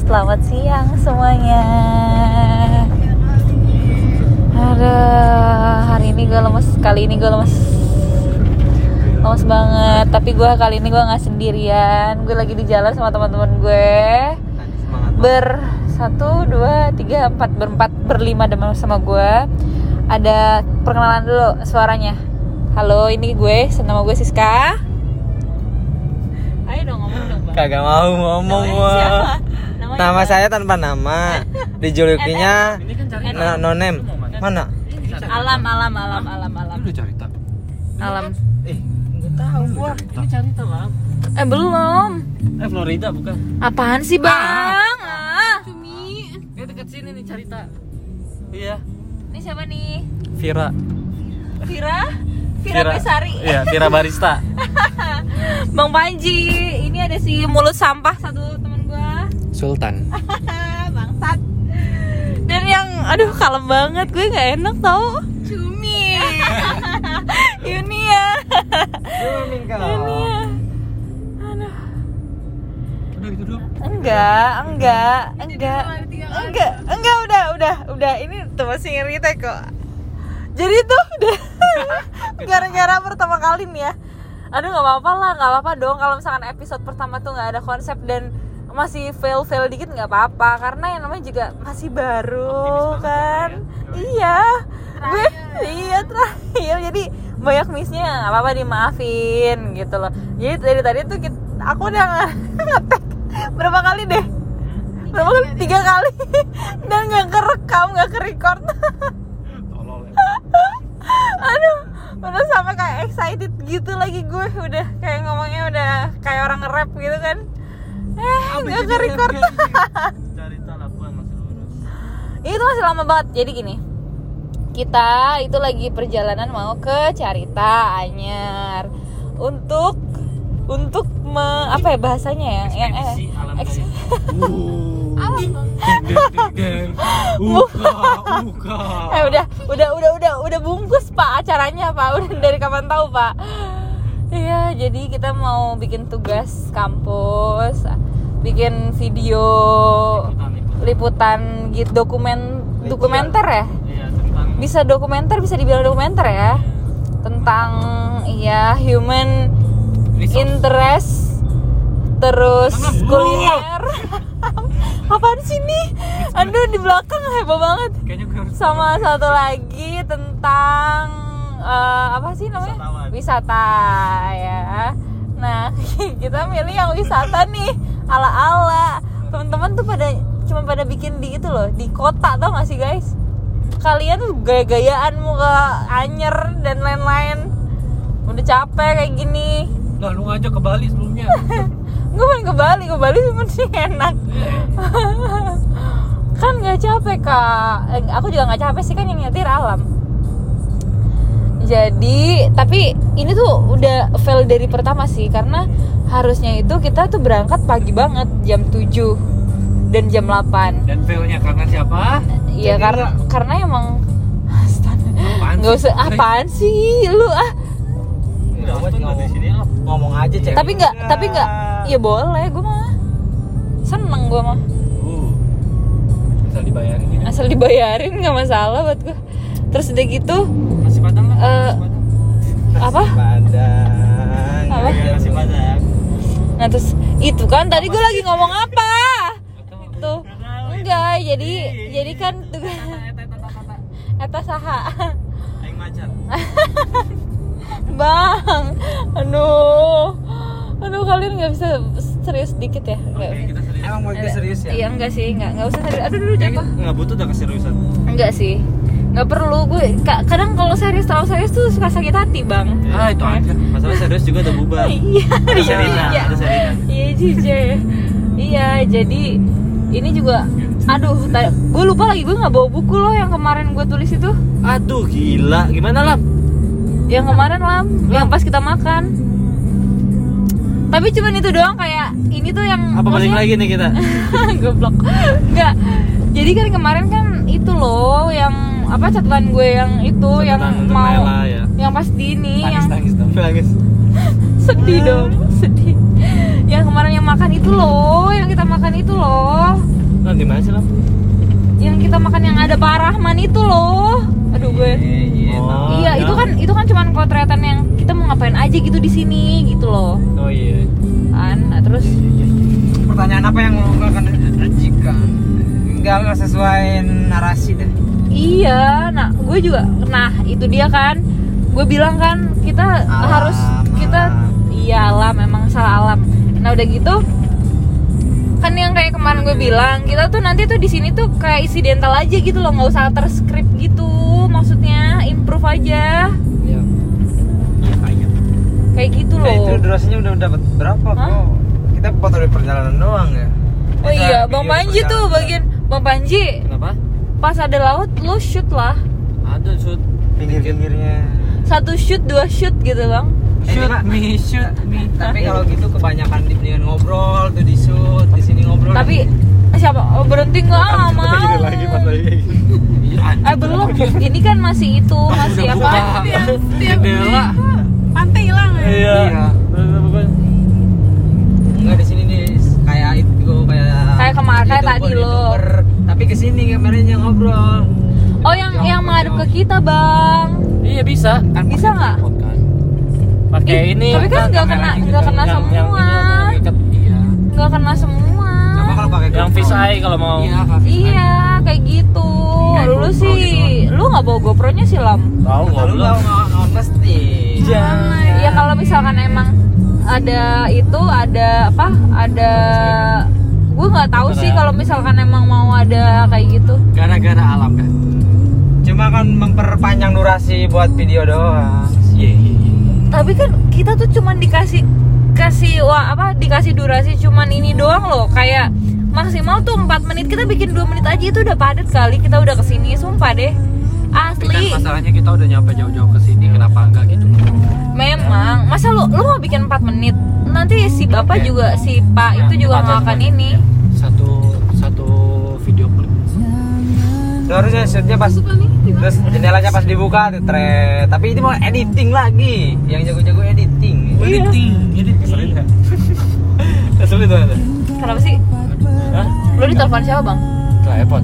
selamat siang semuanya. Aduh, hari ini gue lemes, kali ini gue lemes. Lemes banget, tapi gue kali ini gue nggak sendirian. Gue lagi di jalan sama teman-teman gue. Ber satu, dua, tiga, empat, berempat, berlima sama gue Ada perkenalan dulu suaranya. Halo, ini gue, nama gue Siska. Ayo dong ngomong dong bang. Kagak mau ngomong gua. Namanya Nama apa? saya tanpa nama. Dijulukinya no, no name. Mana? Alam, alam, alam, alam, alam udah cerita. Alam Eh, enggak tahu gua. Ini lah. Eh belum Eh Florida bukan? Apaan sih bang? Ah. Ini dekat sini nih cerita. Iya. Ini siapa nih? Vira. Vira? Vira Besari Iya, Vira barista. Bang Panji Ini ada si mulut sampah satu teman gua Sultan. Bangsat Dan yang aduh kalem banget Gue gak enak tau Cumi Yunia Yunia Aduh Udah gitu dulu. Enggak, enggak, enggak, enggak, enggak udah, udah, udah. Ini tuh masih ngerite kok. Jadi tuh udah gara-gara pertama kali nih ya. Aduh nggak apa-apa lah, nggak apa-apa dong. Kalau misalkan episode pertama tuh nggak ada konsep dan masih fail fail dikit nggak apa-apa karena yang namanya juga masih baru kan. Iya, gue iya terakhir. Jadi banyak missnya nggak apa-apa dimaafin gitu loh. Jadi dari tadi tuh kita, aku udah nge- ngetek berapa kali deh? Berapa kali tiga kali. Dan nggak kerekam nggak kerecord. Tolol. aduh udah sampai kayak excited gitu lagi gue. Udah kayak ngomongnya udah kayak orang nge-rap gitu kan eh nggak kerecord Cerita labuan masih lurus. itu masih lama banget. Jadi gini kita itu lagi perjalanan mau ke Carita Anyer. Untuk untuk me- apa ya bahasanya ya? Yang eh alam eh udah udah udah udah udah bungkus pak acaranya pak. Udah dari kapan tahu pak? Iya jadi kita mau bikin tugas kampus bikin video liputan gitu dokumen dokumenter ya? Iya, tentang bisa dokumenter bisa dibilang dokumenter ya? Tentang iya human Resource. interest terus kuliner. Apaan sih nih aduh di belakang heboh banget. Sama satu lagi tentang eh, apa sih namanya? Wisatawan. wisata ya. Nah kita milih yang wisata nih ala ala teman-teman tuh pada cuma pada bikin di itu loh di kota tau gak sih guys? Kalian tuh gaya-gayaan muka anyer dan lain-lain. Udah capek kayak gini. Lah lu ngajak ke Bali sebelumnya. gue pengen ke Bali ke Bali sih enak. Kan nggak capek kak. Eh, aku juga nggak capek sih kan yang nyetir alam jadi tapi ini tuh udah fail dari pertama sih karena harusnya itu kita tuh berangkat pagi banget jam 7 dan jam 8 Dan failnya karena siapa? Iya karena karena emang nggak usah apaan sih? Lu ah. Ngomong di sini ah. Ngomong aja cewek. tapi nggak tapi nggak. Ya boleh gue mah seneng gue mah. Uh. Bisa dibayarin asal dibayarin nggak masalah buat gue terus udah gitu Nasi padang lah. Padang. apa Padang. Apa? Iya, nasi padang. nah terus itu kan tadi gue lagi ngomong apa itu enggak jadi Ih. jadi kan tuh Eta, saha Aing macan. bang aduh aduh kalian nggak bisa serius dikit ya nggak Oke, kita serius. Emang mau kita serius ya? iya enggak sih enggak enggak usah serius aduh dulu jatuh Nggak butuh udah keseriusan. enggak sih nggak perlu gue ka- kadang kalau serius terlalu serius tuh suka sakit hati bang. Ah itu aja. Masalah serius juga udah bubar. iya. Serena, iya. Serena. iya. jijik iya jadi ini juga aduh gue lupa lagi gue nggak bawa buku loh yang kemarin gue tulis itu. Aduh gila, gimana lam? yang kemarin lam yang pas kita makan. Tapi cuman itu doang kayak ini tuh yang Apa balik maksudnya- lagi nih kita? goblok. Enggak jadi kan kemarin kan itu loh yang apa catatan gue yang itu yang Catatan untuk mau Nela, ya. yang pas di ini yang nangis dong. Nangis. sedih dong sedih yang kemarin yang makan itu loh yang kita makan itu loh Nah, di mana sih yang kita makan yang ada Pak Rahman itu loh aduh gue Oh, iya ya. itu kan itu kan cuman potretan yang kita mau ngapain aja gitu di sini gitu loh Oh iya. kan nah, terus Pertanyaan apa yang lo akan ajikan? Enggak enggak sesuai narasi deh. iya nah gue juga nah itu dia kan gue bilang kan kita Alam, harus kita alam. iya alam memang salah alam nah udah gitu kan yang kayak kemarin gue bilang kita tuh nanti tuh di sini tuh kayak insidental aja gitu loh nggak usah terskrip gitu maksudnya improve aja Iya. Iya kayak. kayak gitu Nah, itu loh durasinya udah dapat berapa Hah? kok? Kita foto di perjalanan doang ya. oh Kita iya bang Panji tuh bagian bang Panji Kenapa? pas ada laut lu shoot lah Ada shoot. pinggir-pinggirnya. satu shoot dua shoot gitu bang Eh, ini, Mak. me, shoot me. Tapi kalau gitu kebanyakan di dengan ngobrol tuh di shoot, di sini ngobrol. tapi siapa oh, berhenti nggak ah, mau Iya, eh belum ini kan masih itu masih apa Jendela. pantai hilang ya Iya. Iya. Enggak di sini nih kayak itu kayak Kayak kemarin, kayak tadi lo. Kita bang Iya bisa. Kan Bisa nggak? Kan. Pakai Ih, ini. tapi kan nggak kena nggak kena yang, yang semua ini apa, ikat, iya. nggak kena semua Coba kalau pakai Yang fish eye kalau mau. Iya, iya kayak gitu Kayak lu sih gitu. lu nggak bawa GoPro nya sih lam Tahu Kalau lu nggak nggak mesti. Iya kalau misalkan emang ada itu ada apa ada gue nggak tahu sih kalau misalkan emang mau ada kayak gitu Gara-gara alam kan. Cuma kan memperpanjang durasi buat video doang. Iya iya iya. tapi kan kita tuh cuman dikasih kasih wah apa dikasih durasi cuman ini doang loh. Kayak maksimal tuh 4 menit kita bikin 2 menit aja itu udah padat kali. Kita udah ke sini sumpah deh. Tapi kan asli masalahnya kita udah nyampe jauh-jauh ke sini kenapa enggak gitu? memang. Masa lu lu mau bikin 4 menit? Nanti si bapak juga si pak itu juga nggak akan ini Itu harusnya shootnya pas terus jendelanya pas dibuka tuh tre. Tapi ini mau editing lagi. Yang jago-jago editing. Editing, editing. Keselin enggak? Keselin tuh kenapa sih Hah? lu ditelepon siapa bang Telepon.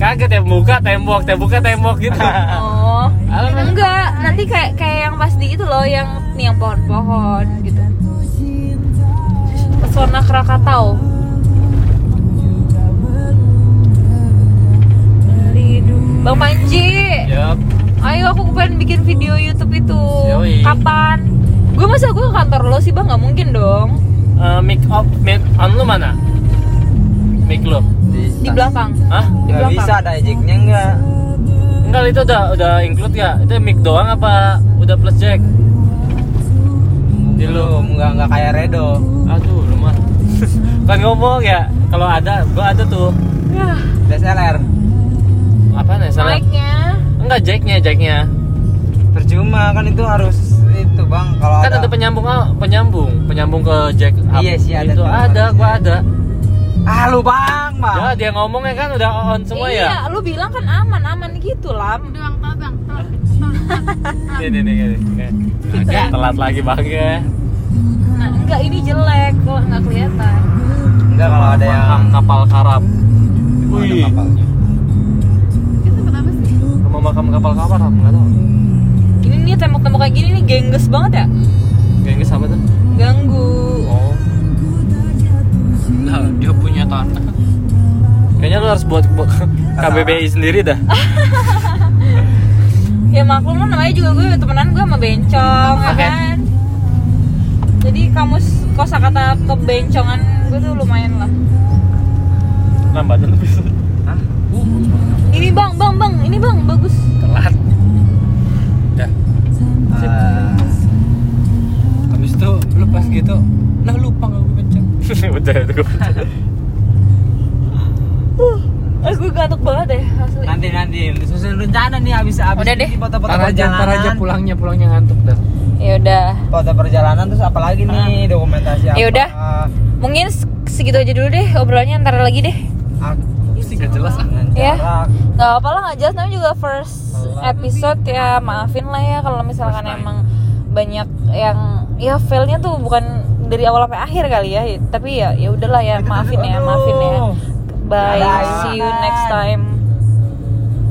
Kaget ya buka tembok, temboknya tembok gitu. oh Alam enggak nanti kayak kayak yang pas di itu loh yang nih yang pohon-pohon gitu pesona Krakatau Bang Panji, Yap. ayo aku pengen bikin video YouTube itu. Yoi. Kapan? Gue masa gue ke kantor lo sih bang? Nggak mungkin dong. Eh, mic off, mic on lu mana? Mic lu. Di belakang. Hah? Di Nggak belakang. bisa ada ejeknya enggak. Enggak, itu udah udah include ya? Itu mic doang apa udah plus jack? Di lu. Belum, enggak enggak kayak Redo. Aduh, lu mah. kan ngomong ya, kalau ada, gua ada tuh. Yah, DSLR. Apa nih? Salah. mic-nya. Enggak jacknya, jacknya. Percuma kan itu harus itu Bang kalau Kan ada penyambung ah, penyambung, penyambung ke jack. up. Iya sih, ada Itu ada, gua ada. Ah lu Bang, Bang. Ya, dia ngomongnya kan udah on semua iya, ya. lu bilang kan aman-aman gitu lam. doang tau bang tau nih, nih, nih. Agak telat lagi bang ya. Nah, enggak ini jelek, kok nggak kelihatan. Enggak kalau ada yang kapal karam. Ada kapalnya. Makam kapal karam nggak tahu. Ini nih tembok-tembok kayak gini nih gengges banget ya. Gengges apa tuh? Ganggu. Oh. Nah, dia punya tanah. Kayaknya lu harus buat, KBBI sendiri dah. Ya maklum lah namanya juga gue temenan gue sama bencong, ya Oke. kan. Jadi kamus kosakata kebencongan gue tuh lumayan lah. Nambah dulu Ini bang, bang, bang, ini bang bagus. Telat. Dah. Ah, Habis itu lu pas gitu, nah lupa nggak gue kenceng. Udah itu gue. Eh gue gantuk banget deh asli. nanti nanti susun rencana nih habis habis Udah deh. foto-foto perjalanan. tar aja pulangnya, pulangnya ngantuk dah. Ya udah. Foto perjalanan terus apa lagi nih dokumentasi apa? Ya udah. Mungkin se- segitu aja dulu deh obrolannya ntar lagi deh. Aku sih nggak jelas ah. Ya. jarak. Gak apa lah nggak jelas namanya juga first episode ya maafin lah ya kalau misalkan emang banyak yang ya failnya tuh bukan dari awal sampai akhir kali ya tapi ya ya udahlah ya maafin ya maafin ya bye Dadah. see you next time